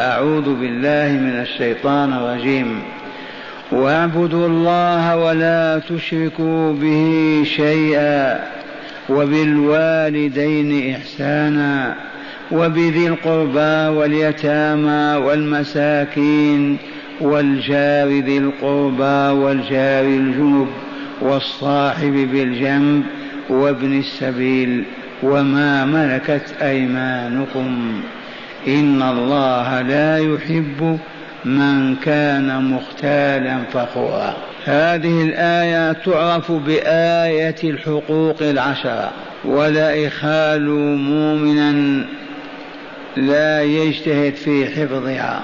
أعوذ بالله من الشيطان الرجيم. واعبدوا الله ولا تشركوا به شيئا وبالوالدين إحسانا وبذي القربى واليتامى والمساكين والجار ذي القربى والجار الجنب والصاحب بالجنب وابن السبيل وما ملكت أيمانكم. إن الله لا يحب من كان مختالا فخورا. هذه الآية تعرف بآية الحقوق العشرة. ولا إخال مؤمنا لا يجتهد في حفظها.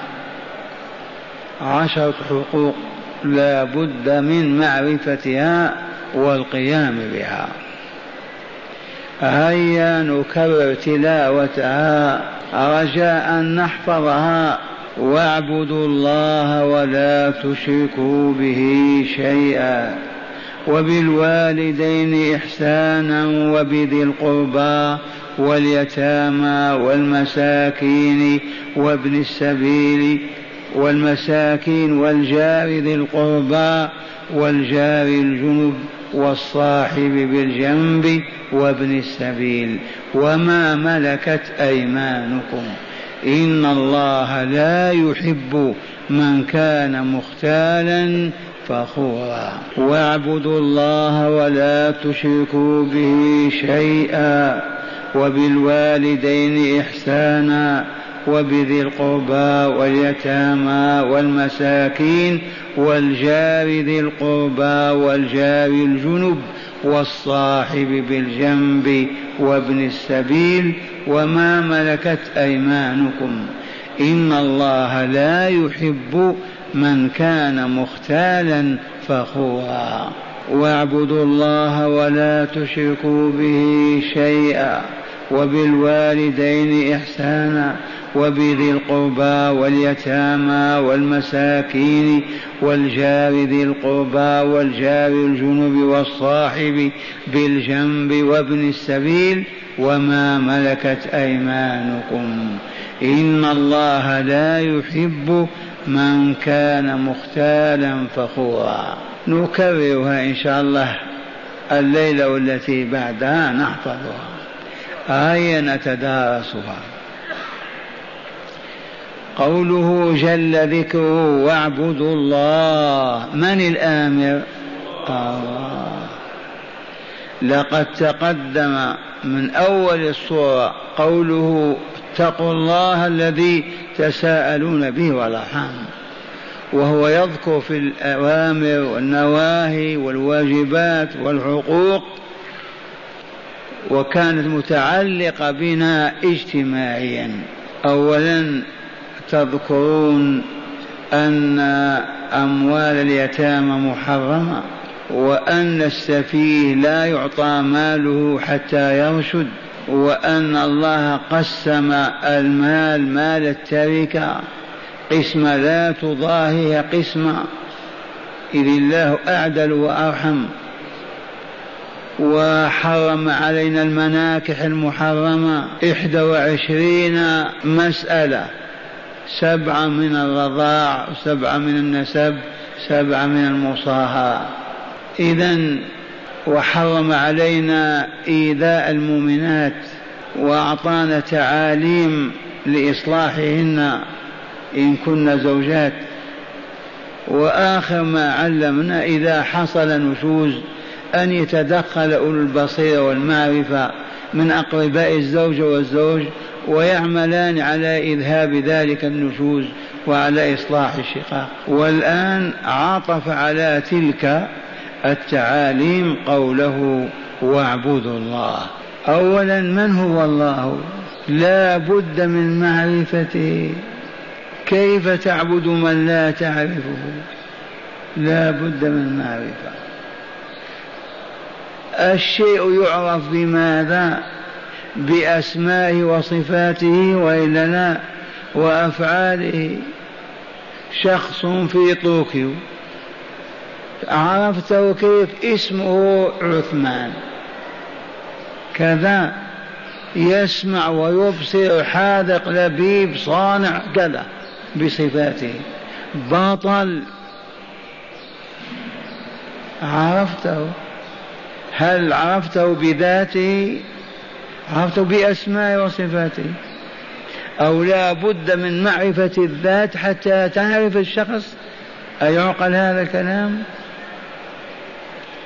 عشرة حقوق لا بد من معرفتها والقيام بها. هيا نكرر تلاوتها. رجاء نحفظها. واعبدوا الله ولا تشركوا به شيئا. وبالوالدين إحسانا وبذي القربى واليتامى والمساكين وابن السبيل والمساكين والجار ذي القربى والجار الجنب والصاحب بالجنب وابن السبيل وما ملكت أيمانكم إن الله لا يحب من كان مختالا فخورا واعبدوا الله ولا تشركوا به شيئا وبالوالدين إحسانا وبذي القربى واليتامى والمساكين والجار ذي القربى والجار الجنب والصاحب بالجنب وابن السبيل وما ملكت أيمانكم إن الله لا يحب من كان مختالا فخورا واعبدوا الله ولا تشركوا به شيئا وبالوالدين إحسانا وبذي القربى واليتامى والمساكين والجار ذي القربى والجار الجنب والصاحب بالجنب وابن السبيل وما ملكت أيمانكم. إن الله لا يحب من كان مختالا فخورا. نكررها إن شاء الله الليلة والتي بعدها نحفظها. هيا نتدارسها. قوله جل ذكره واعبدوا الله. من الآمر؟ الله لقد تقدم من أول الصورة قوله اتقوا الله الذي تساءلون به والأرحام. وهو يذكر في الأوامر والنواهي والواجبات والحقوق وكانت متعلقة بنا اجتماعيا. أولا تذكرون أن أموال اليتامى محرمة وأن السفيه لا يعطى ماله حتى يرشد وأن الله قسم المال مال التركة قسم لا تضاهي قسمة. إذ الله أعدل وأرحم. وحرم علينا المناكح المحرمة إحدى وعشرين مسألة. سبعة من الرضاع سبعة من النسب سبعة من المصاهرة. إذا وحرم علينا إيذاء المؤمنات وأعطانا تعاليم لإصلاحهن إن كن زوجات. وآخر ما علمنا إذا حصل نشوز أن يتدخل أولو البصيرة والمعرفة من أقرباء الزوج والزوج ويعملان على إذهاب ذلك النشوز وعلى إصلاح الشقاق. والآن عطف على تلك التعاليم قوله واعبدوا الله أولا من هو الله؟ لا بد من معرفته. كيف تعبد من لا تعرفه؟ لا بد من معرفة. الشيء يعرف بماذا؟ بأسمائه وصفاته وإلا لا وأفعاله. شخص في طوكيو. عرفته كيف؟ اسمه عثمان. كذا. يسمع ويبصر. حاذق لبيب صانع كذا بصفاته. بطل عرفته. هل عرفته بذاته عرفته بأسماء وصفاته أو لا بد من معرفة الذات حتى تعرف الشخص؟ أيعقل هذا الكلام؟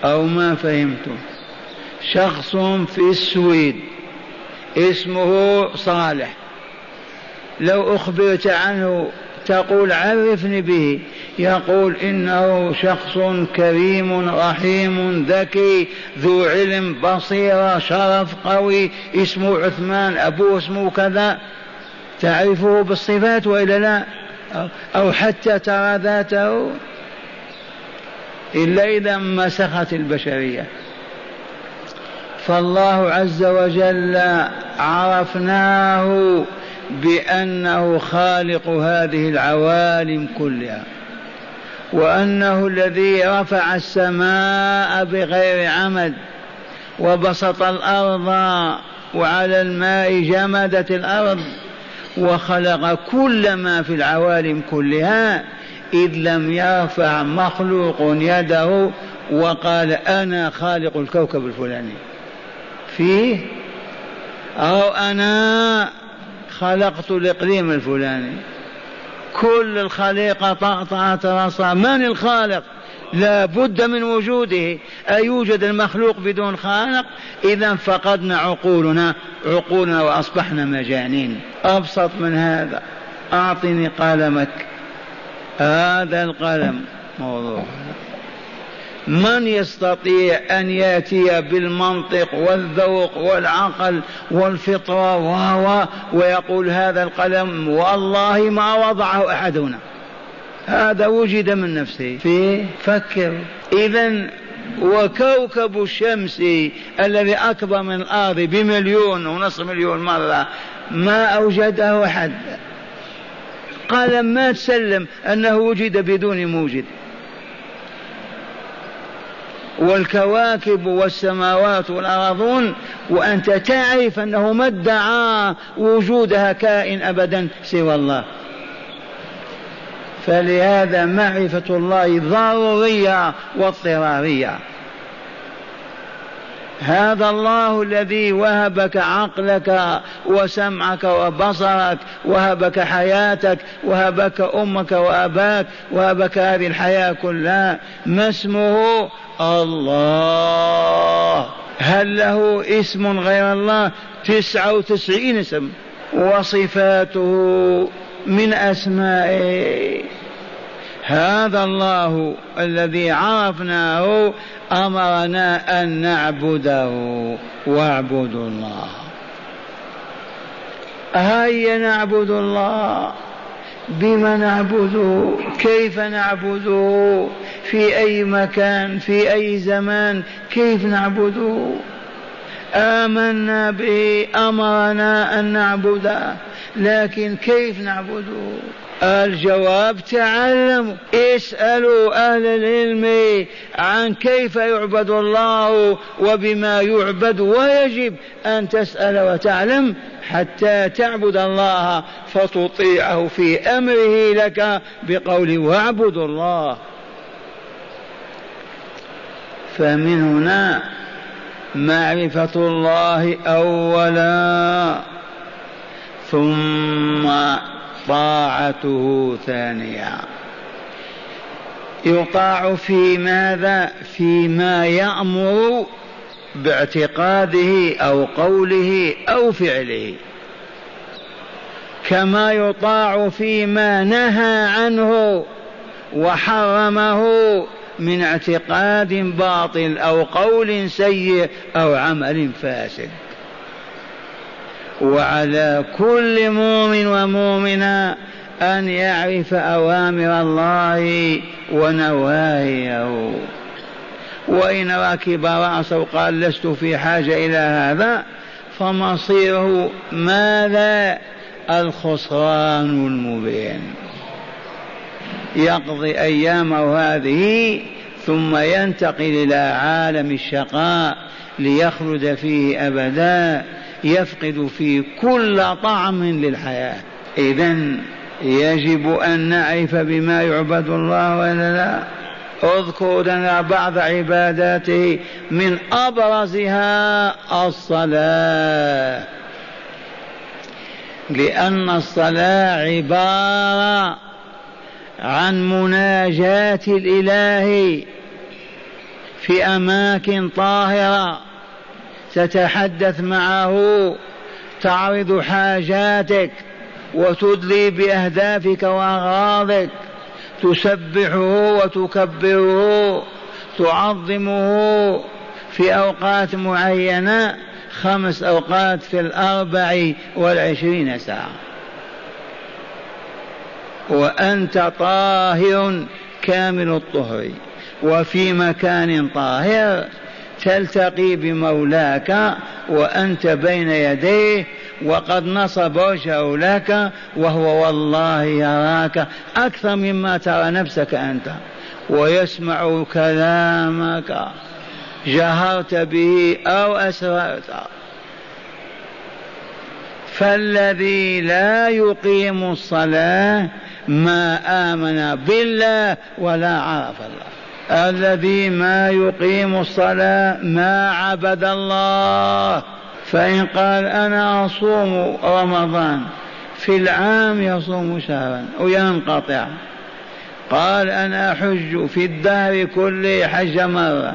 أو ما فهمتم شخص في السويد اسمه صالح. لو أخبرت عنه تقول عرفني به. يقول إنه شخص كريم رحيم ذكي ذو علم بصيرة شرف قوي اسمه عثمان أبوه اسمه كذا. تعرفه بالصفات وإلا لا؟ أو حتى ترى ذاته؟ إلا إذا مسخت البشرية. فالله عز وجل عرفناه بأنه خالق هذه العوالم كلها. وأنه الذي رفع السماء بغير عمد وبسط الأرض وعلى الماء جمدت الأرض وخلق كل ما في العوالم كلها إذ لم يرفع مخلوق يده وقال أنا خالق الكوكب الفلاني. فيه؟ أو أنا خلقت الإقليم الفلاني. كل الخليقة طأطأت رأسها من الخالق؟ لا بد من وجوده. أيوجد المخلوق بدون خالق؟ إذا فقدنا عقولنا عقولنا وأصبحنا مجانين. أبسط من هذا. أعطني قلمك. هذا القلم موضوع. من يستطيع أن يأتي بالمنطق والذوق والعقل والفطرة وهو ويقول هذا القلم والله ما وضعه أحدنا. هذا وجد من نفسه. فيه فكر. إذا وكوكب الشمس الذي أكبر من الأرض بمليون ونصف مليون مرة ما أوجده أحد. قلم ما تسلم أنه وجد بدون موجد. والكواكب والسماوات والأرضون وأنت تعرف أنه ما ادعى وجودها كائن أبدا سوى الله. فلهذا معرفة الله ضرورية واضطرارية. هذا الله الذي وهبك عقلك وسمعك وبصرك وهبك حياتك وهبك أمك وأباك وهبك هذه الحياة كلها. ما اسمه؟ الله. هل له اسم غير الله؟ تسعة وتسعين اسم. وصفاته من أسمائه. هذا الله الذي عرفناه أمرنا أن نعبده واعبدوا الله. هيا نعبد الله. بما نعبده كيف نعبده في أي مكان في أي زمان كيف نعبده آمنا به أمرنا أن نعبده لكن كيف نعبده الجواب تعلموا اسألوا أهل العلم عن كيف يعبد الله وبما يعبد ويجب أن تسأل وتعلم حتى تعبد الله فتطيعه في أمره لك بقول واعبدوا الله. فمن هنا معرفة الله أولا. ثم طاعته ثانيا. يطاع في ماذا؟ فيما يأمر باعتقاده أو قوله أو فعله. كما يطاع فيما نهى عنه وحرمه من اعتقاد باطل أو قول سيء أو عمل فاسد. وعلى كل مؤمن ومؤمنة أن يعرف أوامر الله ونواهيه. وإن ركب رأسه قال لست في حاجة إلى هذا فمصيره ماذا؟ الخسران المبين. يقضي أيامه هذه ثم ينتقل إلى عالم الشقاء ليخلد فيه أبدا. يفقد فيه كل طعم للحياة. إذا يجب أن نعرف بما يعبد الله ولا لا. اذكر لنا بعض عباداته من أبرزها الصلاة. لأن الصلاة عبارة عن مناجاة الإله في أماكن طاهرة. تتحدث معه تعرض حاجاتك وتدلي بأهدافك وأغراضك تسبحه وتكبره تعظمه في أوقات معينة خمس أوقات في الأربع والعشرين ساعة. وأنت طاهر كامل الطهر وفي مكان طاهر تلتقي بمولاك وأنت بين يديه وقد نصب وجهه لك وهو والله يراك. أكثر مما ترى نفسك أنت ويسمع كلامك. جهرت به أو أسررت. فالذي لا يقيم الصلاة ما آمن بالله ولا عرف الله. الذي ما يقيم الصلاة ما عبد الله. فإن قال أنا أصوم رمضان في العام يصوم شهرا وينقطع. قال أنا أحج في الدهر كله حج مرة.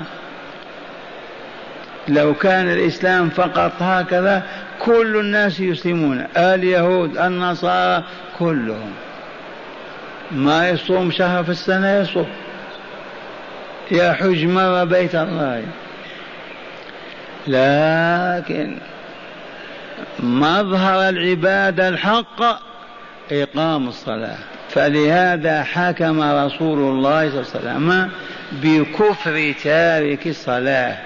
لو كان الإسلام فقط هكذا كل الناس يسلمون اليهود النصارى كلهم. ما يصوم شهر في السنة يصوم. يحج مرة بيت الله. لكن مظهر العبادة الحق إقام الصلاة. فلهذا حكم رسول الله صلى الله عليه وسلم بكفر تارك الصلاة.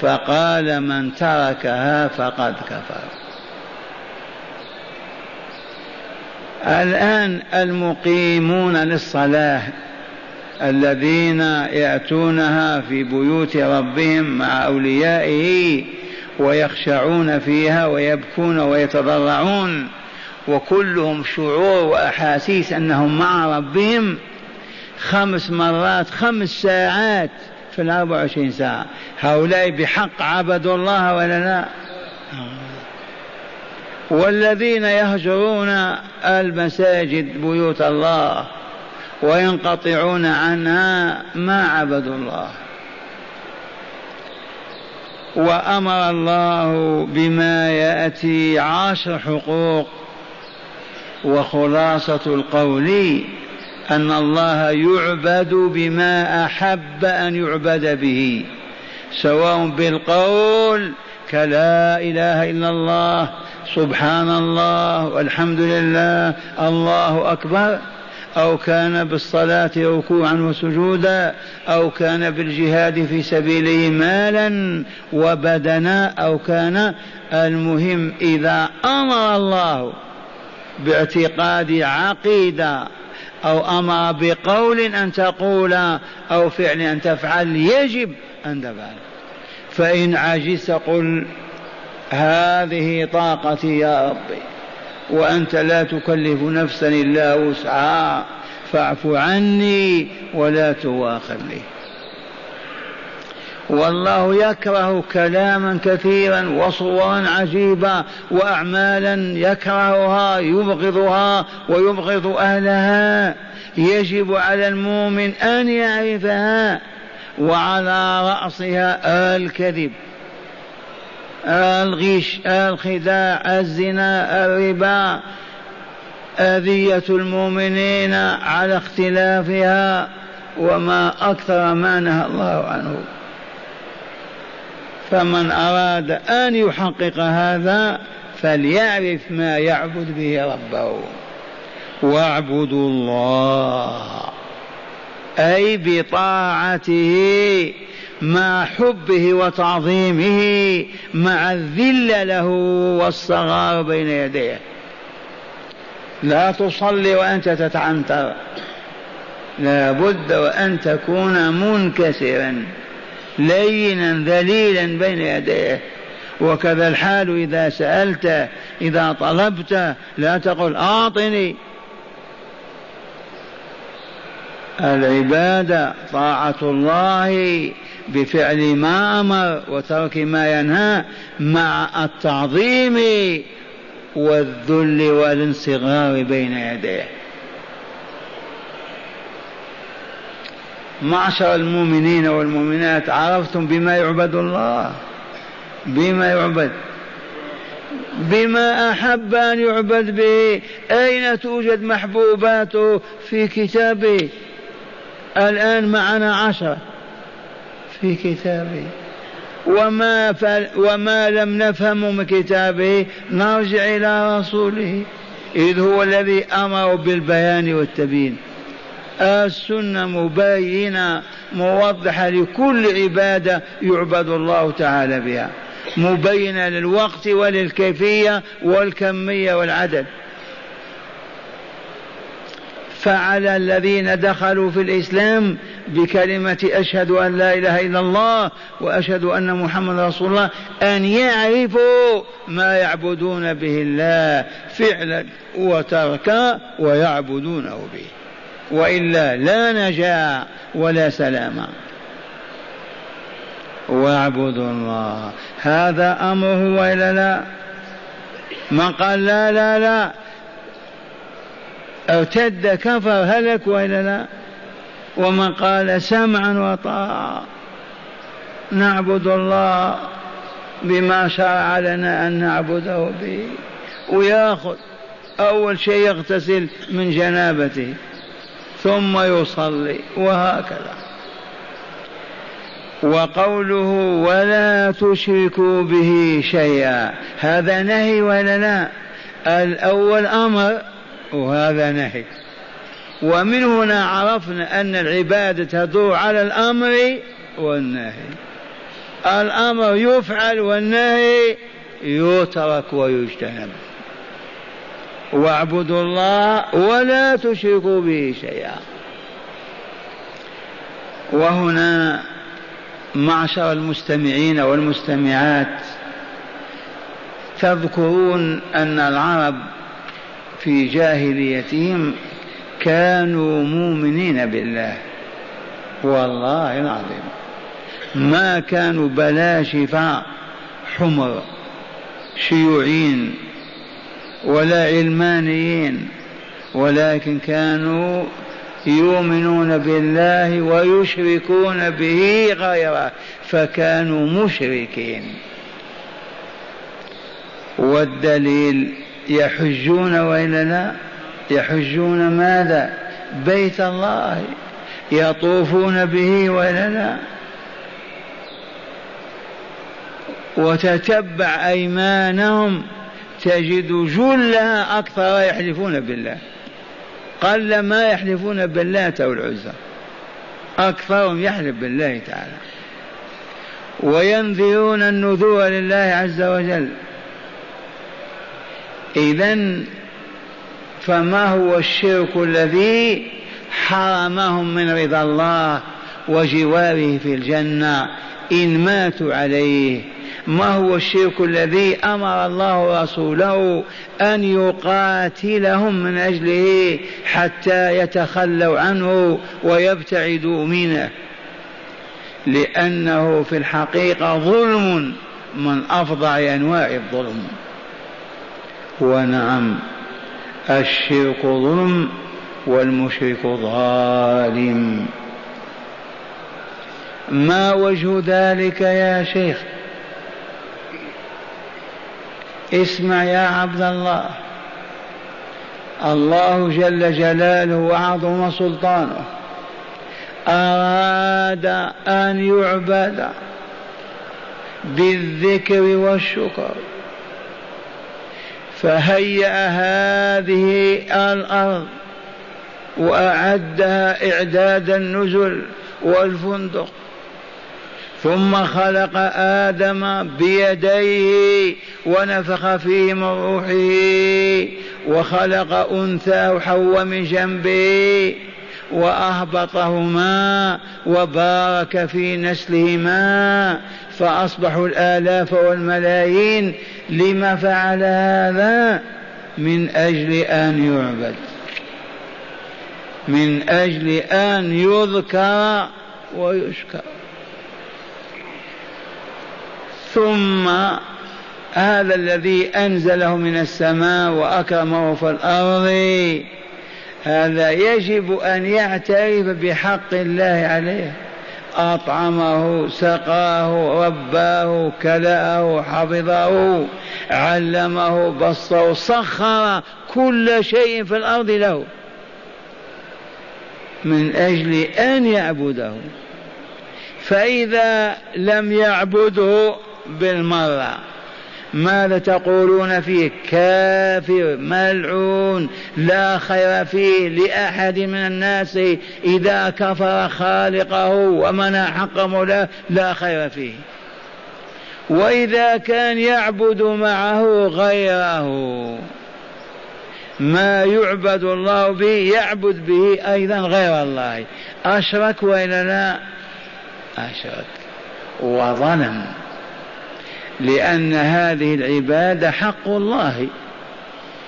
فقال من تركها فقد كفر. الآن المقيمون للصلاة الذين يأتونها في بيوت ربهم مع أوليائه ويخشعون فيها ويبكون ويتضرعون وكلهم شعور وأحاسيس أنهم مع ربهم خمس مرات خمس ساعات في الأربع وعشرين ساعة. هؤلاء بحق عبدوا الله ولا لا؟ والذين يهجرون المساجد بيوت الله وينقطعون عنها ما عبدوا الله. وأمر الله بما يأتي عشر حقوق. وخلاصة القول أن الله يعبد بما أحب أن يعبد به سواء بالقول كلا إله إلا الله سبحان الله والحمد لله الله أكبر. أو كان بالصلاة ركوعا وسجودا أو كان بالجهاد في سبيله مالا وبدنا أو كان المهم إذا أمر الله باعتقاد عقيدة أو أمر بقول أن تقول أو فعل أن تفعل يجب أن تفعل. فإن عجزت قل هذه طاقتي يا ربي. وأنت لا تكلف نفسا إلا وسعها. فاعف عني ولا تواخذني والله يكره كلاما كثيرا وصورا عجيبة وأعمالا يكرهها يبغضها ويبغض أهلها. يجب على المؤمن أن يعرفها وعلى رأسها الكذب الغش الخداع الزنا الربا أذية المؤمنين على اختلافها وما أكثر ما نهى الله عنه. فمن أراد أن يحقق هذا فليعرف ما يعبد به ربه. واعبدوا الله أي بطاعته مع حبه وتعظيمه مع الذل له والصغار بين يديه. لا تصلي وأنت تتعنتر. لا بد وأن تكون منكسرا لينا ذليلا بين يديه. وكذا الحال إذا سألت إذا طلبت لا تقل أعطني. العبادة طاعة الله بفعل ما أمر وترك ما ينهى مع التعظيم والذل والانصغار بين يديه. معشر المؤمنين والمؤمنات عرفتم بما يعبد الله بما يعبد بما أحب أن يعبد به. أين توجد محبوباته؟ في كتابه الآن معنا عشرة. في كتابه وما, وما لم نفهم من كتابه نرجع إلى رسوله. إذ هو الذي أمر بالبيان والتبيين. السنة مبينة موضحة لكل عبادة يعبد الله تعالى بها. مبينة للوقت وللكيفية والكمية والعدد. فعل الذين دخلوا في الإسلام بكلمة أشهد أن لا إله إلا الله وأشهد أن محمد رسول الله أن يعرفوا ما يعبدون به الله فعلا وتركا ويعبدونه به. وإلا لا نجاة ولا سلامة. واعبدوا الله. هذا أمره وإلا لا؟ من قال لا لا لا. ارتد كفر هلك وإلا لا؟ ومن قال سمعا وطاعة نعبد الله بما شرع لنا أن نعبده به. ويأخذ أول شيء يغتسل من جنابته ثم يصلي وهكذا. وقوله ولا تشركوا به شيئا هذا نهي ولا لا؟ الأول أمر وهذا نهي. ومن هنا عرفنا أن العبادة تدور على الأمر والنهي. الأمر يفعل والنهي يترك ويجتنب واعبدوا الله ولا تشركوا به شيئا. وهنا معشر المستمعين والمستمعات تذكرون أن العرب في جاهليتهم كانوا مؤمنين بالله. والله العظيم. ما كانوا بلاشفة حمر شيوعين ولا علمانيين ولكن كانوا يؤمنون بالله ويشركون به غيره فكانوا مشركين. والدليل يحجون والا لا؟ يحجون ماذا؟ بيت الله يطوفون به والا لا وتتبع أيمانهم تجد جلها أكثر يحلفون بالله. قل ما يحلفون بالله والعزى أكثرهم يحلف بالله تعالى. وينذرون النذور لله عز وجل. إذا فما هو الشرك الذي حرمهم من رضا الله وجواره في الجنة؟ إن ماتوا عليه. ما هو الشرك الذي أمر الله رسوله أن يقاتلهم من أجله حتى يتخلوا عنه ويبتعدوا منه؟ لأنه في الحقيقة ظلم من افظع أنواع الظلم. ونعم. الشرك ظلم والمشرك ظالم. ما وجه ذلك يا شيخ؟ اسمع يا عبد الله. الله جل جلاله وعظم سلطانه. أراد أن يعبد بالذكر والشكر. فهيأ هذه الأرض وأعدها إعداد النزل والفندق. ثم خلق آدم بيديه ونفخ فيه من روحه وخلق أنثى حواء من جنبه وأهبطهما وبارك في نسلهما فأصبحوا الآلاف والملايين لما فعل هذا من أجل أن يعبد. من أجل أن يذكر ويشكر. ثم هذا الذي أنزله من السماء وأكرمه في الأرض هذا يجب أن يعترف بحق الله عليه. أطعمه سقاه رباه كلأه حفظه علمه بصره سخر كل شيء في الأرض له. من أجل أن يعبده. فإذا لم يعبده بالمرة ماذا تقولون فيه؟ كافر ملعون لا خير فيه لأحد من الناس إذا كفر خالقه ومنع حق مولاة لا خير فيه. وإذا كان يعبد معه غيره ما يعبد الله به يعبد به أيضا غير الله. أشرك وإلا لا؟ أشرك. وظلم لأن هذه العبادة حق الله.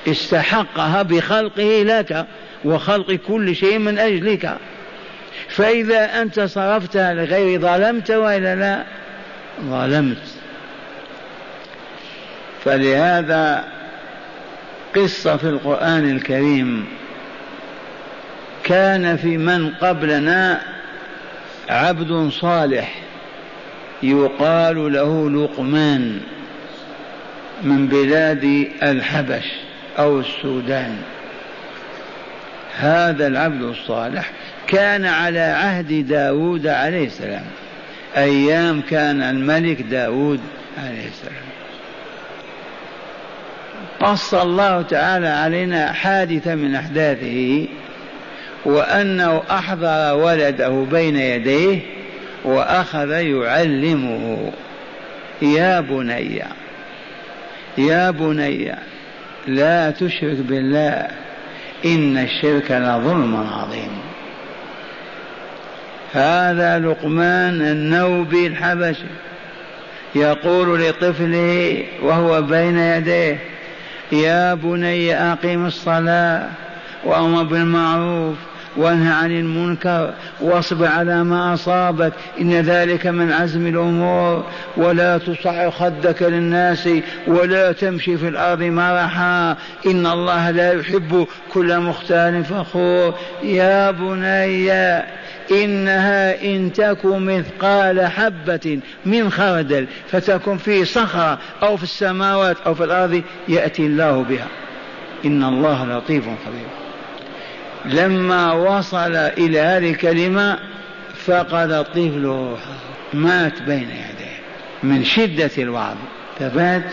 استحقها بخلقه لك وخلق كل شيء من أجلك. فإذا أنت صرفتها لغير ظلمت وإلا لا؟ ظلمت. فلهذا قصة في القرآن الكريم. كان في من قبلنا عبد صالح. يقال له لقمان من بلاد الحبش أو السودان. هذا العبد الصالح كان على عهد داود عليه السلام. أيام كان الملك داود عليه السلام. قص الله تعالى علينا حادثة من أحداثه وأنه أحضر ولده بين يديه وأخذ يعلمه. يا بني يا بني لا تشرك بالله إن الشرك لظلم عظيم. هذا لقمان النوبي الحبشي يقول لطفله وهو بين يديه يا بني أقم الصلاة وأمر بالمعروف وانهى عن المنكر واصبر على ما أصابك. إن ذلك من عزم الأمور. ولا تصعر خدك للناس ولا تمشي في الأرض مرحا. إن الله لا يحب كل مختال فخور. يا بني إنها إن تك مثقال حبة من خردل فتكن في صخرة أو في السماوات أو في الأرض يأتي الله بها. إن الله لطيف خبير. لما وصل إلى هذه الكلمة فقد الطفل روحه مات بين يديه من شدة الوعظ. ثبات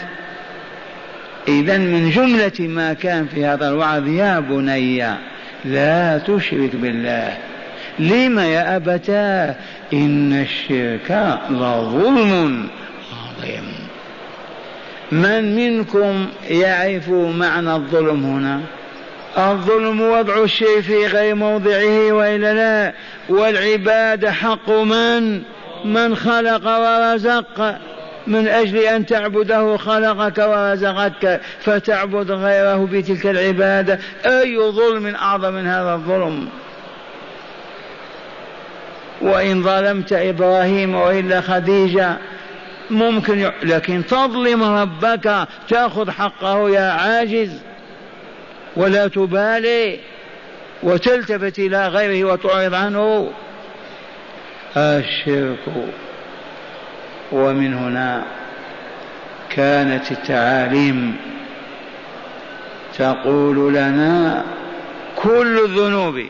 إذا من جملة ما كان في هذا الوعظ يا بني لا تشرك بالله. لم يا أبتاه؟ إن الشرك لظلم عظيم. من منكم يعرف معنى الظلم هنا؟ الظلم وضع الشيء في غير موضعه وإلا لا والعباده حق من؟ من خلق ورزق. من أجل أن تعبده خلقك ورزقك فتعبد غيره بتلك العبادة. أي ظلم أعظم من هذا الظلم؟ وإن ظلمت إبراهيم وإلا خديجة ممكن لكن تظلم ربك تأخذ حقه يا عاجز. ولا تبالي وتلتفت إلى غيره وتعرض عنه. الشرك ومن هنا كانت التعاليم تقول لنا كل الذنوب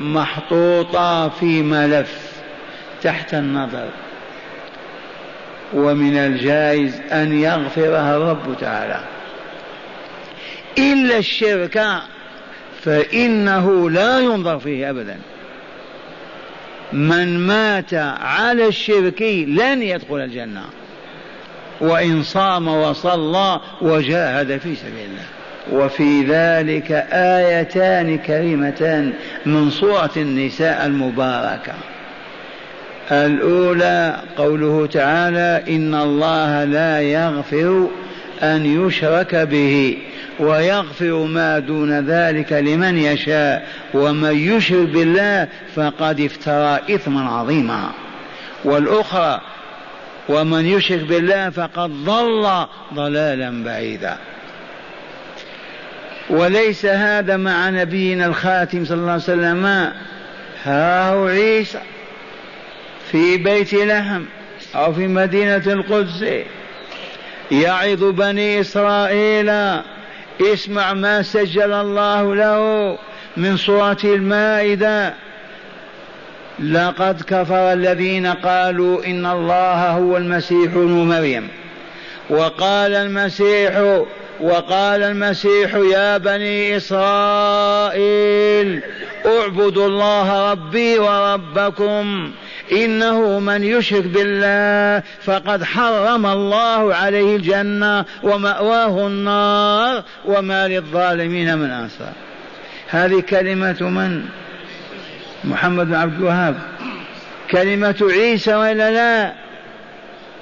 محطوطة في ملف تحت النظر ومن الجائز أن يغفرها الرب تعالى. إلا الشرك فإنه لا ينظر فيه أبدا. من مات على الشرك لن يدخل الجنة وإن صام وصلى وجاهد في سبيل الله. وفي ذلك آيتان كريمتان من سورة النساء المباركة. الأولى قوله تعالى إن الله لا يغفر أن يشرك به. ويغفر ما دون ذلك لمن يشاء ومن يشرك بالله فقد افترى إثما عظيما. والأخرى ومن يشرك بالله فقد ضل ضلالا بعيدا. وليس هذا مع نبينا الخاتم صلى الله عليه وسلم. ها هو عيسى في بيت لحم أو في مدينة القدس. يعظ بني إسرائيل اسمع ما سجل الله له من سورة المائدة. لقد كفر الذين قالوا إن الله هو المسيح ابن مريم. وقال المسيح وقال المسيح يا بني إسرائيل اعبدوا الله ربي وربكم. إنه من يشرك بالله فقد حرم الله عليه الجنة ومأواه النار وما للظالمين من أنصار هذه كلمة من؟ محمد بن عبد الوهاب. كلمة عيسى وإلا لا؟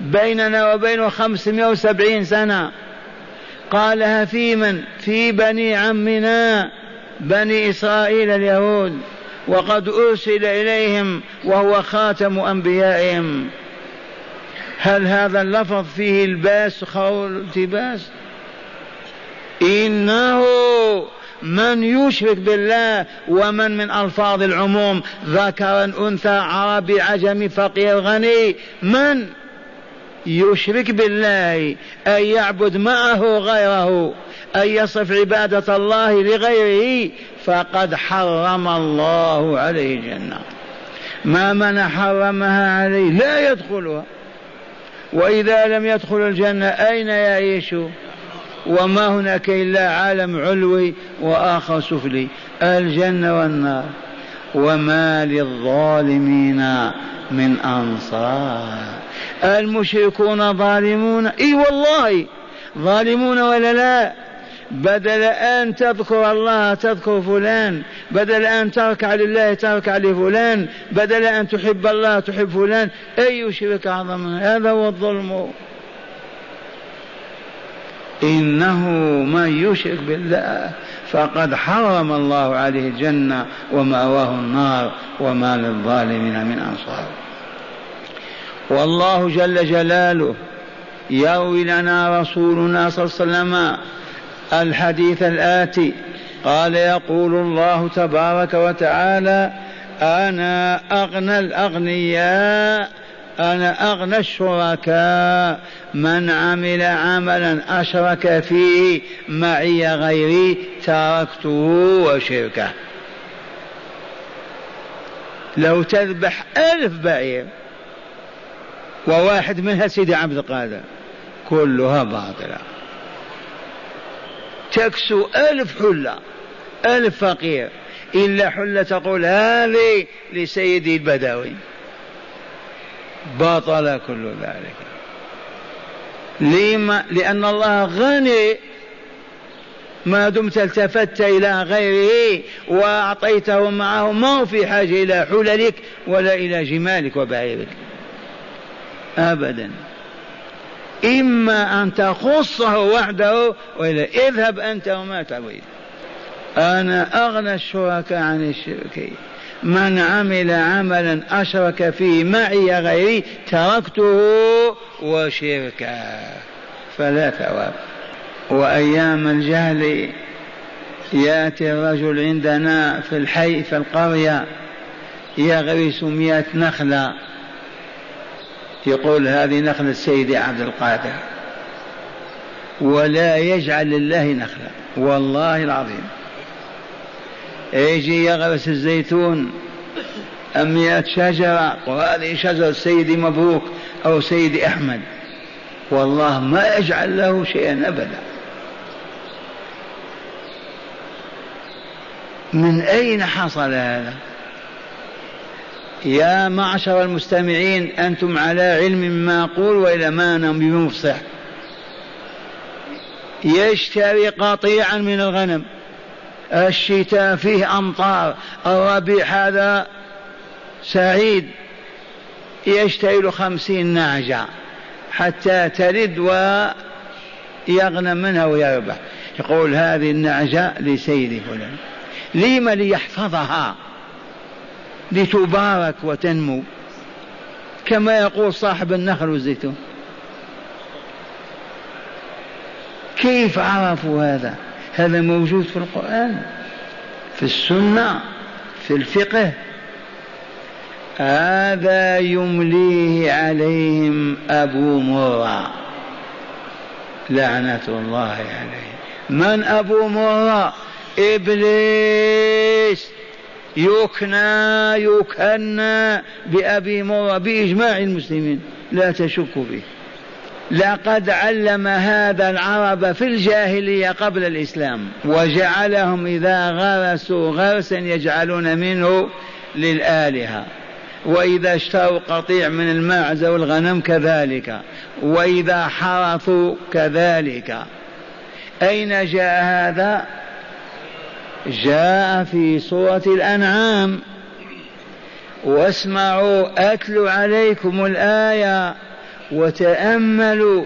بيننا وبينه خمسمائة وسبعين سنة. قالها في من؟ في بني عمنا بني إسرائيل اليهود. وقد أرسل إليهم وهو خاتم أنبيائهم. هل هذا اللفظ فيه الباس أو التباس؟ إنه من يشرك بالله ومن من ألفاظ العموم ذكرا أنثى عربي عجمي فقير غني من؟ يشرك بالله أن يعبد معه غيره أن يصف عبادة الله لغيره فقد حرم الله عليه الجنة. ما من حرمها عليه لا يدخلها. وإذا لم يدخل الجنة أين يعيش؟ وما هناك إلا عالم علوي وآخر سفلي الجنة والنار. وما للظالمين من أنصار. المشركون ظالمون. إي والله ظالمون ولا لا؟ بدل أن تذكر الله تذكر فلان. بدل أن تركع لله تركع لفلان بدل أن تحب الله تحب فلان. أي شرك أعظم؟ هذا هو الظلم. إنه من يشرك بالله فقد حرم الله عليه الجنة ومأواه النار وما للظالمين من أنصار. والله جل جلاله يروي لنا رسولنا صلى الله عليه وسلم الحديث الآتي قال يقول الله تبارك وتعالى أنا أغنى الأغنياء أنا أغنى الشركاء من عمل عملا أشرك فيه معي غيري تركته وشركه. لو تذبح ألف بعير وواحد منها سيدي عبد القادر. كلها باطلة. تكسو ألف حلة ألف فقير. إلا حلة تقول هذه لسيدي البدوي. بطل كل ذلك. لما؟ لأن الله غني. ما دمت التفت إلى غيره وأعطيته معه ما في حاجة إلى حللك ولا إلى جمالك وبعيرك أبدا. إما أن تخصه وحده وإلا اذهب أنت وما تريد. أنا أغنى الشركاء عن الشرك. من عمل عملا أشرك فيه معي غيري تركته وشركا. فلا ثواب. وأيام الجهل يأتي الرجل عندنا في الحي في القرية يغرس مئة نخلة. يقول هذه نخلة سيدي عبد القادر. ولا يجعل لله نخلة. والله العظيم. يجي يغرس الزيتون أميات شجرة وهذه شجرة سيدي مبروك أو سيدي أحمد. والله ما يجعل له شيئا أبدا. من أين حصل هذا؟ يا معشر المستمعين أنتم على علم ما أقول وإلى ما أنا بمفصح. يشتري قطيعا من الغنم. الشتاء فيه أمطار الربيع هذا سعيد. يشتري له خمسين نعجة حتى تلد ويغنم منها ويربح. يقول هذه النعجة لسيد فلان. لم ليحفظها؟ لتبارك وتنمو. كما يقول صاحب النخل والزيتون. كيف عرفوا هذا؟ هذا موجود في القرآن في السنة في الفقه. هذا يمليه عليهم أبو مرة. لعنة الله عليه. من أبو مرة؟ إبليس. يكنى يكنى بأبي مرة بإجماع المسلمين. لا تشك به لقد علم هذا العرب في الجاهلية قبل الإسلام وجعلهم إذا غرسوا غرسا يجعلون منه للآلهة. وإذا اشتروا قطيع من الماعز والغنم كذلك. وإذا حرثوا كذلك. أين جاء هذا؟ جاء في سورة الأنعام. واسمعوا أتل عليكم الآية وتأملوا.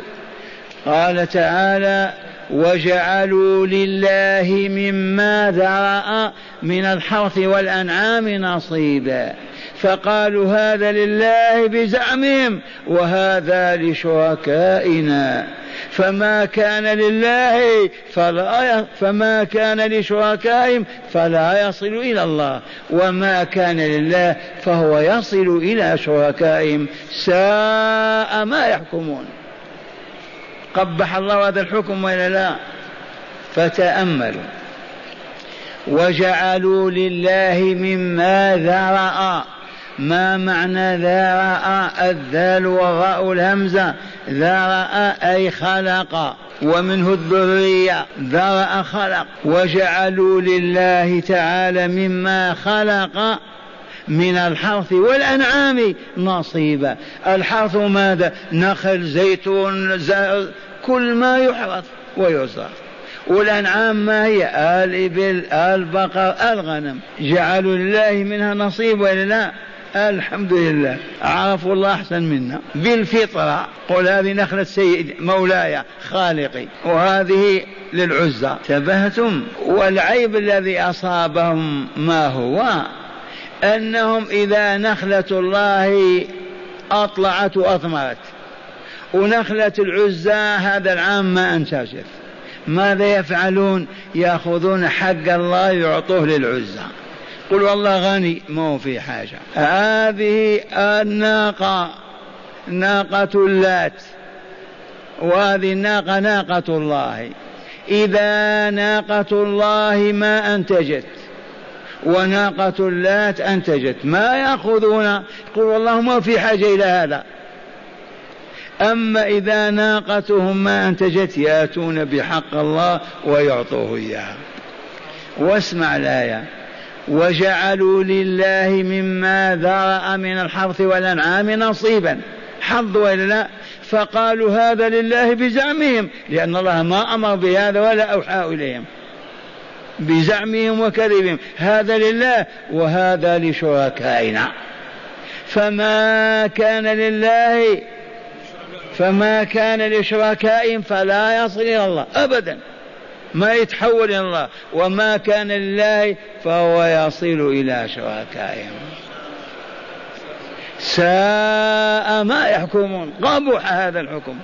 قال تعالى وجعلوا لله مما ذرأ من الحرث والأنعام نصيبا. فقالوا هذا لله بزعمهم وهذا لشركائنا. فما كان لله فلا فما كان لشركائهم فلا يصل إلى الله. وما كان لله فهو يصل إلى شركائهم. ساء ما يحكمون. قبح الله هذا الحكم ولا لا؟ فتأملوا. وجعلوا لله مما ذرأ. ما معنى ذرأ الذال والراء الهمزة؟ ذرأ أي خلق. ومنه الذرية. ذرأ خلق. وجعلوا لله تعالى مما خلق من الحرث والأنعام نصيبا. الحرث ماذا؟ نخل زيتون كل ما يحرث ويزرع. والأنعام ما هي؟ الإبل البقر الغنم جعلوا لله منها نصيب ولا لا؟ الحمد لله عرفوا الله أحسن منا. بالفطرة قل هذه نخلة سيد مولاي خالقي وهذه للعزى. تبهتم والعيب الذي أصابهم ما هو؟ أنهم إذا نخلة الله أطلعت وأثمرت. ونخلة العزى هذا العام ما أنتجت ماذا يفعلون؟ يأخذون حق الله يعطوه للعزى. قل والله غني ما هو في حاجة. هذه الناقة ناقة اللات. وهذه الناقة ناقة الله. إذا ناقة الله ما أنتجت وناقة اللات أنتجت ما يأخذون؟ يقول والله ما في حاجة إلى هذا. أما إذا ناقتهم ما أنتجت يأتون بحق الله ويعطوه إياها. واسمع الآية. وجعلوا لله مما ذرأ من الحرث والأنعام نصيبا. حظ ولا لا؟ فقالوا هذا لله بزعمهم لأن الله ما أمر بهذا ولا أوحى إليهم. بزعمهم وكذبهم. هذا لله وهذا لشركائنا. فما كان لله فما كان لشركائهم فلا يصل إلى الله أبدا. ما يتحول إلى الله. وما كان لله فهو يصل إلى شركائهم ساء ما يحكمون. قبح هذا الحكم.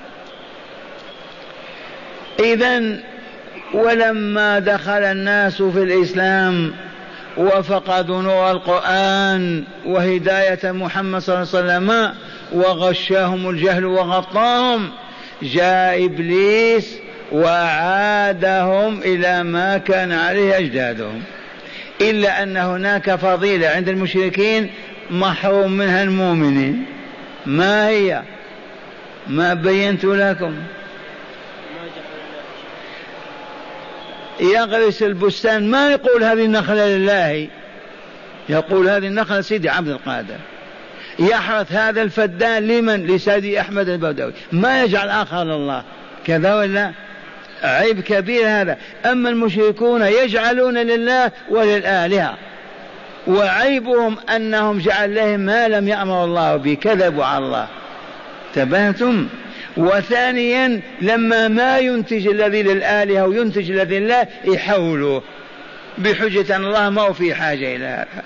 إذا ولما دخل الناس في الإسلام وفقدوا نور القرآن وهداية محمد صلى الله عليه وسلم وغشاهم الجهل وغطاهم جاء إبليس وعادهم إلى ما كان عليه أجدادهم. إلا أن هناك فضيلة عند المشركين محروم منها المؤمنين. ما هي؟ ما بينت لكم. يغرس البستان. ما يقول هذه النخلة لله؟ يقول هذه النخلة سيدي عبد القادر. يحرث هذا الفدان لمن؟ لسيدي أحمد البدوي ما يجعل آخر لله. كذا ولا؟ عيب كبير هذا. أما المشركون يجعلون لله وللآلهة. وعيبهم أنهم جعل لهم ما لم يأمر الله به كذبوا على الله. تبهتم وثانيا لما ما ينتج الذي للآلهة وينتج الذي لله يحولوه. بحجة أن الله ما هو في حاجة إلى هذا.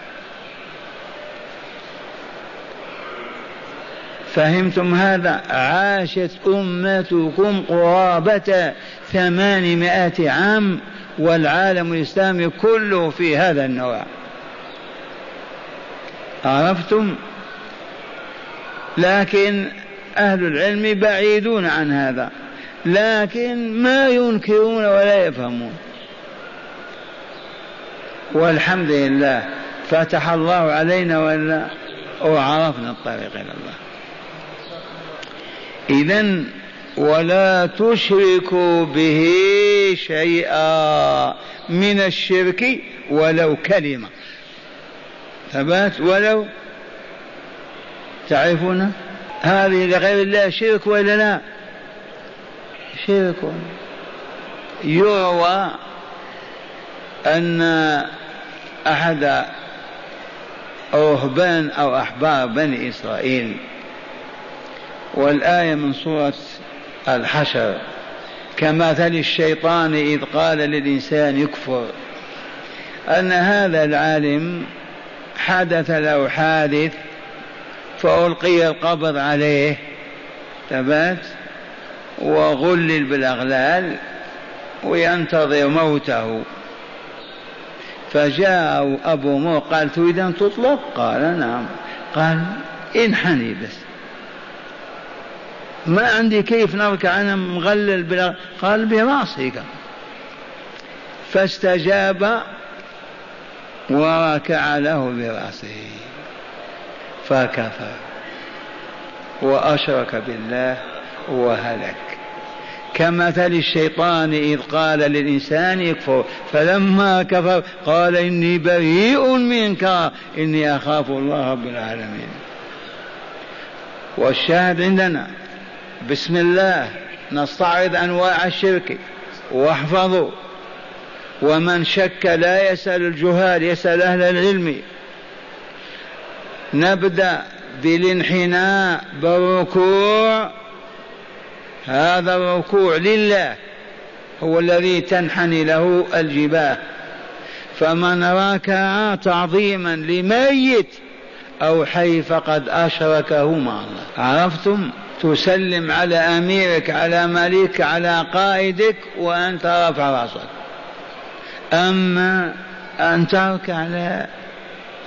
فهمتم هذا؟ عاشت أمتكم قرابة ثمانمائة عام والعالم الإسلامي كله في هذا النوع. عرفتم؟ لكن أهل العلم بعيدون عن هذا. لكن ما ينكرون ولا يفهمون. والحمد لله فتح الله علينا ولا وعرفنا الطريق إلى الله. إذا ولا تشركوا به شيئا من الشرك ولو كلمة. ثبات ولو؟ تعرفون؟ هذه لغير الله شرك ولا لا؟ شرك. يروى أن أحد رهبان أو أحبار بني إسرائيل والآية من سورة الحشر. كمثل الشيطان إذ قال للإنسان يكفر أن هذا العالم حدث له حادث فألقي القبض عليه ثبات وغلل بالأغلال وينتظر موته. فجاء أبو مو قال تريد أن تطلق؟ قال نعم. قال انحني بس ما عندي كيف نركع أنا مغلل بلا قال براسك فاستجاب وركع له برأسه. فكفر وأشرك بالله وهلك. كمثل الشيطان إذ قال للإنسان يكفر فلما كفر قال إني بريء منك إني أخاف الله رب العالمين. والشاهد عندنا بسم الله نستعرض أنواع الشرك. واحفظوا. ومن شك لا يسأل الجهال يسأل أهل العلم. نبدأ بالانحناء بالركوع. هذا الركوع لله هو الذي تنحني له الجباه. فمن ركع تعظيما لميت أو حي فقد اشركه مع الله عرفتم؟ تسلم على أميرك على مليك على قائدك وأنت رافع رأسك. أما أن تركع على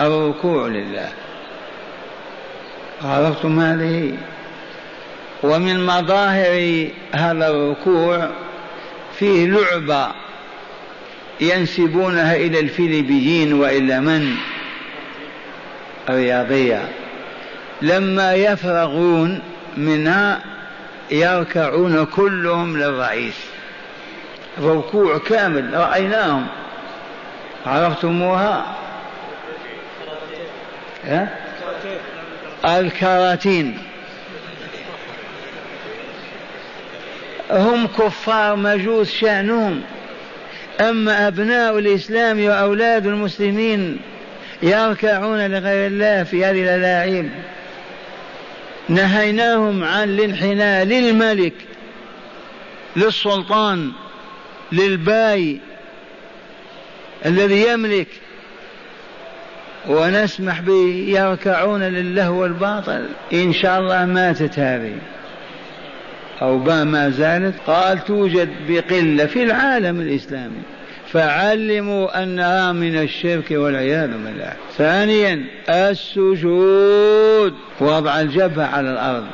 الركوع لله. عرفتم هذه ومن مظاهر هذا الركوع فيه لعبة ينسبونها إلى الفيلبيين وإلى من؟ رياضية لما يفرغون منها يركعون كلهم للرئيس. ركوع كامل رأيناهم. عرفتموها؟ الكراتين. هم كفار مجوس شأنهم. أما أبناء الإسلام وأولاد المسلمين يركعون لغير الله في هذه الألاعيب نهيناهم عن الانحناء للملك للسلطان للباي الذي يملك. ونسمح به يركعون للهو والباطل. إن شاء الله ماتت هذه. أو ما زالت. قال توجد بقلة في العالم الإسلامي. فعلموا أنها من الشرك والعياذ بالله. ثانيا السجود وضع الجبهة على الأرض.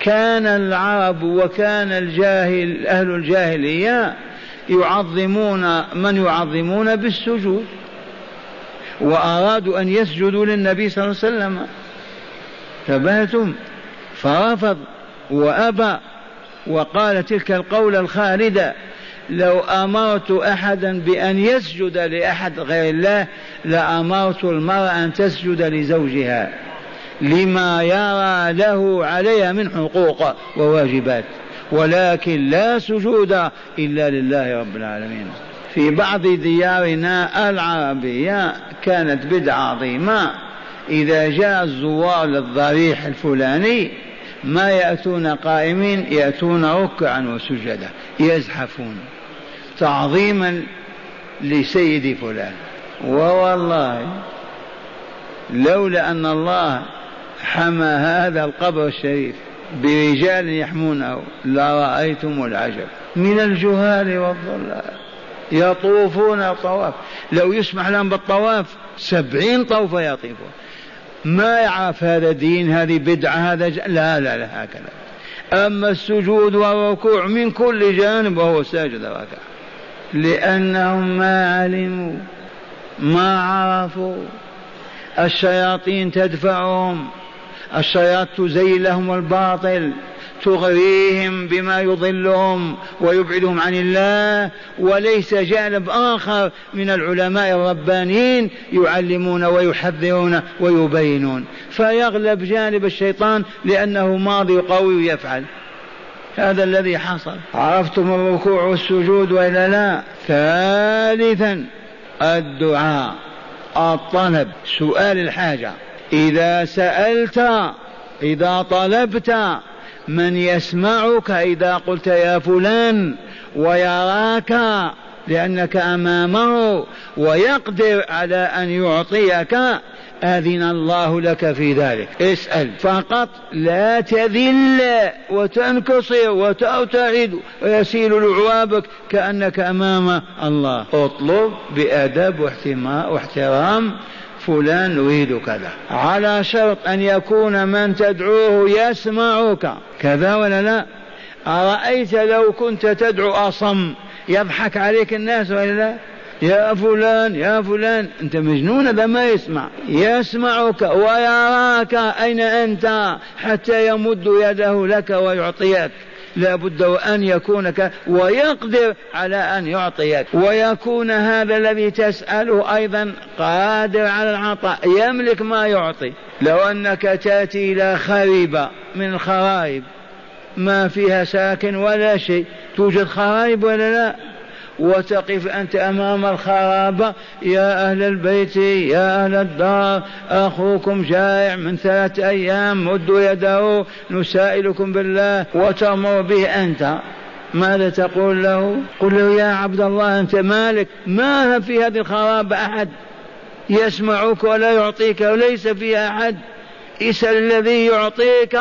كان العرب وكان الجاهل أهل الجاهلية يعظمون من يعظمون بالسجود وأرادوا أن يسجدوا للنبي صلى الله عليه وسلم. تبهتم. فرفض وأبى وقال تلك القول الخالدة. لو آمرت أحدا بأن يسجد لأحد غير الله لآمرت المرأة أن تسجد لزوجها. لما يرى له عليها من حقوق وواجبات. ولكن لا سجود إلا لله رب العالمين. في بعض ديارنا العربية كانت بدعة عظيمة. إذا جاء الزوار للضريح الفلاني ما يأتون قائمين يأتون ركعا وسجدا يزحفون تعظيما لسيد فلان. ووالله لولا أن الله حمى هذا القبر الشريف برجال يحمونه لرأيتم العجب. من الجهال والضلال يطوفون طواف. لو يسمح لهم بالطواف سبعين طوفة يطيفون. ما يعرف هذا دين هذه بدعة هذا ج... لا لا لا هكذا. أما السجود والركوع من كل جانب وهو ساجد ركع لأنهم ما علموا ما عرفوا. الشياطين تدفعهم الشياطين تزين لهم الباطل. تغريهم بما يضلهم ويبعدهم عن الله وليس جانب آخر من العلماء الربانيين يعلمون ويحذرون ويبينون. فيغلب جانب الشيطان لأنه ماضي قوي يفعل هذا الذي حصل. عرفتم الركوع والسجود وإلا لا؟ ثالثا الدعاء. الطلب. سؤال الحاجة. إذا سألت إذا طلبت من يسمعك إذا قلت يا فلان ويراك لأنك أمامه ويقدر على أن يعطيك أذن الله لك في ذلك. اسأل. فقط لا تذل وتنكسر وترتعد ويسيل لعوابك كأنك أمام الله. اطلب بأدب واحترام فلان نريد كذا. على شرط أن يكون من تدعوه يسمعك. كذا ولا لا؟ أرأيت لو كنت تدعو أصم يضحك عليك الناس ولا لا؟ يا فلان يا فلان. أنت مجنون هذا ما يسمع. يسمعك ويراك أين أنت حتى يمد يده لك ويعطيك. لا بد وأن يكون ك... ويقدر على أن يعطيك. ويكون هذا الذي تسأله أيضا قادر على العطاء يملك ما يعطي. لو أنك تأتي إلى خريبة من الخرائب ما فيها ساكن ولا شيء توجد خرائب ولا لا؟ وتقف أنت أمام الخرابة يا أهل البيت يا أهل الدار أخوكم جائع من ثلاثة أيام مدوا يده نسائلكم بالله وتأمر به أنت. ماذا تقول له؟ قل له يا عبد الله أنت مالك؟ ما في هذه الخرابة أحد يسمعك ولا يعطيك وليس فيها أحد. اسأل الذي يعطيك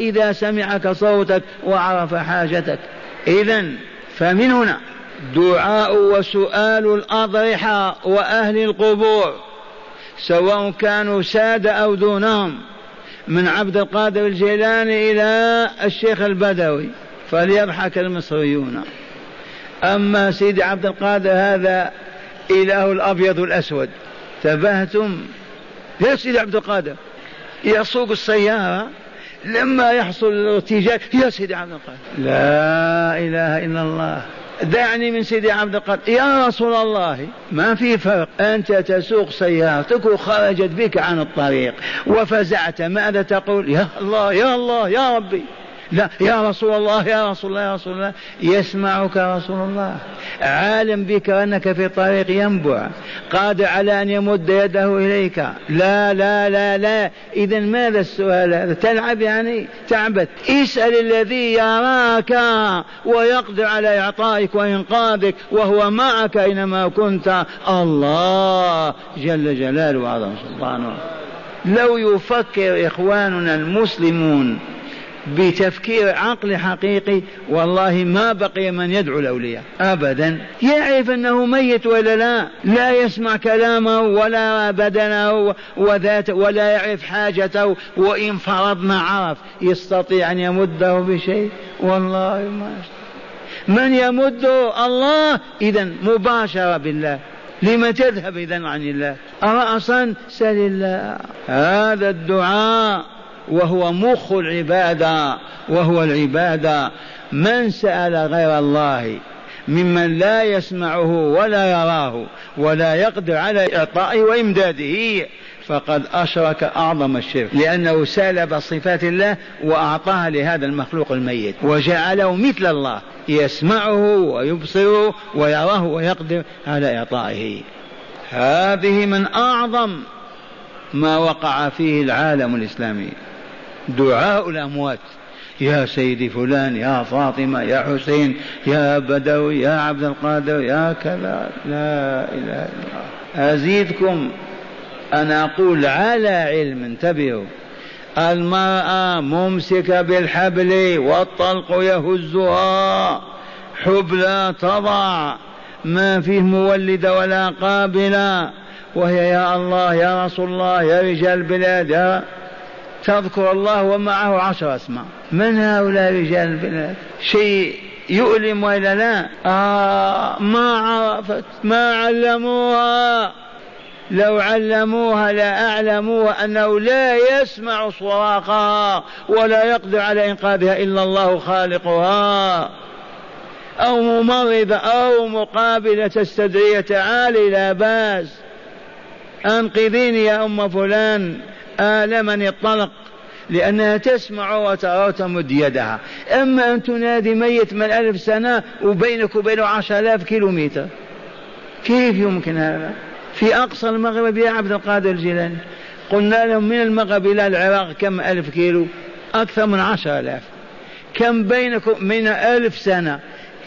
إذا سمعك صوتك وعرف حاجتك. إذا فمن هنا دعاء وسؤال الأضرحة وأهل القبور سواء كانوا سادة أو دونهم من عبد القادر الجيلاني إلى الشيخ البدوي فليضحك المصريون. أما سيدي عبد القادر هذا إله الأبيض الأسود تبهتم؟ يا سيدي عبد القادر يسوق السيارة لما يحصل الارتجاج يا سيدي عبد القادر لا إله إلا الله. دعني من سيدي عبد القادر. يا رسول الله ما في فرق. أنت تسوق سيارتك وخرجت بك عن الطريق وفزعت. ماذا تقول؟ يا الله يا الله يا ربي. لا يا رسول الله يا رسول الله يا رسول الله. يسمعك رسول الله. عالم بك أنك في طريق ينبع. قادر على أن يمد يده إليك. لا لا لا لا. إذا ماذا السؤال هذا؟ تلعب يعني؟ تعبت. اسأل الذي يراك ويقدر على إعطائك وإنقاذك وهو معك أينما كنت. الله جل جلاله وعظم سلطانه. لو يفكر إخواننا المسلمون بتفكير عقل حقيقي والله ما بقي من يدعو الأولياء أبدا. يعرف أنه ميت ولا لا لا يسمع كلامه ولا بدنه وذاته ولا يعرف حاجته وإن فرضنا عرف يستطيع أن يمده بشيء. والله ما من يمده؟ الله. إذا مباشرة بالله. لم تذهب إذا عن الله؟ رأسا سل الله. هذا الدعاء. وهو مخ العبادة وهو العبادة من سأل غير الله ممن لا يسمعه ولا يراه ولا يقدر على إعطائه وإمداده فقد أشرك أعظم الشرك. لأنه سلب صفات الله وأعطاها لهذا المخلوق الميت. وجعله مثل الله يسمعه ويبصره ويراه ويقدر على إعطائه. هذه من أعظم ما وقع فيه العالم الإسلامي. دعاء الأموات. يا سيدي فلان يا فاطمة يا حسين يا بدوي يا عبد القادر يا كذا. لا إله إلا الله. أزيدكم. أنا أقول على علم انتبهوا. المرأة ممسكة بالحبل والطلق يهزها. حبلى تضع. ما فيه مولد ولا قابلة. وهي يا الله يا رسول الله يا رجال البلاد يا تذكر الله ومعه عشر أسماء. من هؤلاء رجال البلاد؟ شيء يؤلم وإلا لا؟ آه ما عرفت ما علموها. لو علموها لأعلموها أنه لا يسمع صراخها ولا يقدر على إنقاذها إلا الله خالقها. أو ممرضة أو مقابلة تستدعي تعالي لا بأس. أنقذيني يا أم فلان آلمني الطلق لأنها تسمع وترى وتمد يدها. أما أن تنادي ميت من ألف سنة وبينك وبينه عشر آلاف كيلو متر كيف يمكن هذا؟ في أقصى المغرب يا عبد القادر الجيلاني. قلنا لهم من المغرب إلى العراق كم ألف كيلو؟ أكثر من عشر آلاف. كم بينكم من ألف سنة؟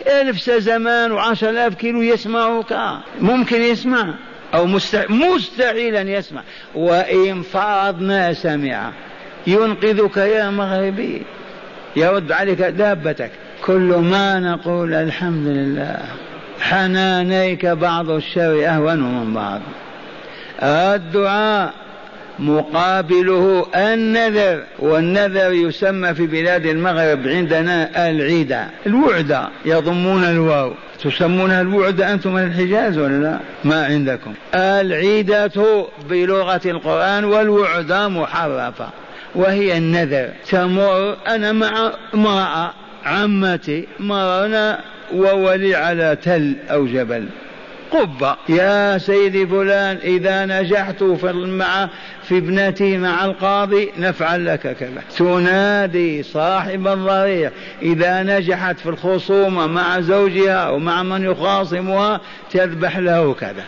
ألف زمان وعشر آلاف كيلو يسمعك ممكن يسمع. أو مستحيل أن يسمع. وإن فرض ما سمع. ينقذك يا مغربي. يرد عليك دابتك. كل ما نقول الحمد لله. حنانيك بعض الشر أهون من بعض. الدعاء مقابله النذر والنذر يسمى في بلاد المغرب عندنا العيدة الوعدة يضمون الواو. تسمونها الوعدة أنتم من الحجاز ولا لا؟ ما عندكم. العيدة بلغة القرآن والوعدة محرفة وهي النذر. تمر أنا مع امرأة عمتي مرنا وولي على تل أو جبل. قبة. يا سيدي فلان إذا نجحت في مع في ابنتي مع القاضي نفعل لك كذا. تنادي صاحب الضريح إذا نجحت في الخصومة مع زوجها أو مع من يخاصمها تذبح له كذا.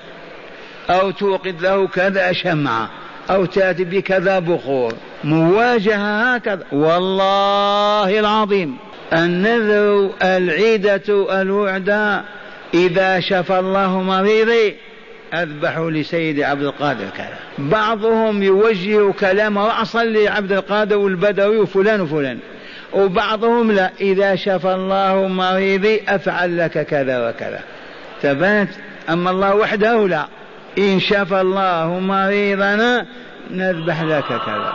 أو توقد له كذا شمعة أو تأتي بكذا بخور. مواجهة هكذا. والله العظيم. النذر العيدة الوعدة إذا شفى الله مريضي أذبحوا لسيد عبد القادر كذا. بعضهم يوجه كلامه رأسا لعبد القادر والبدوي وفلان وفلان. وبعضهم لا. إذا شفى الله مريضي أفعل لك كذا وكذا. ثبات أما الله وحده لا. إن شفى الله مريضنا نذبح لك كذا.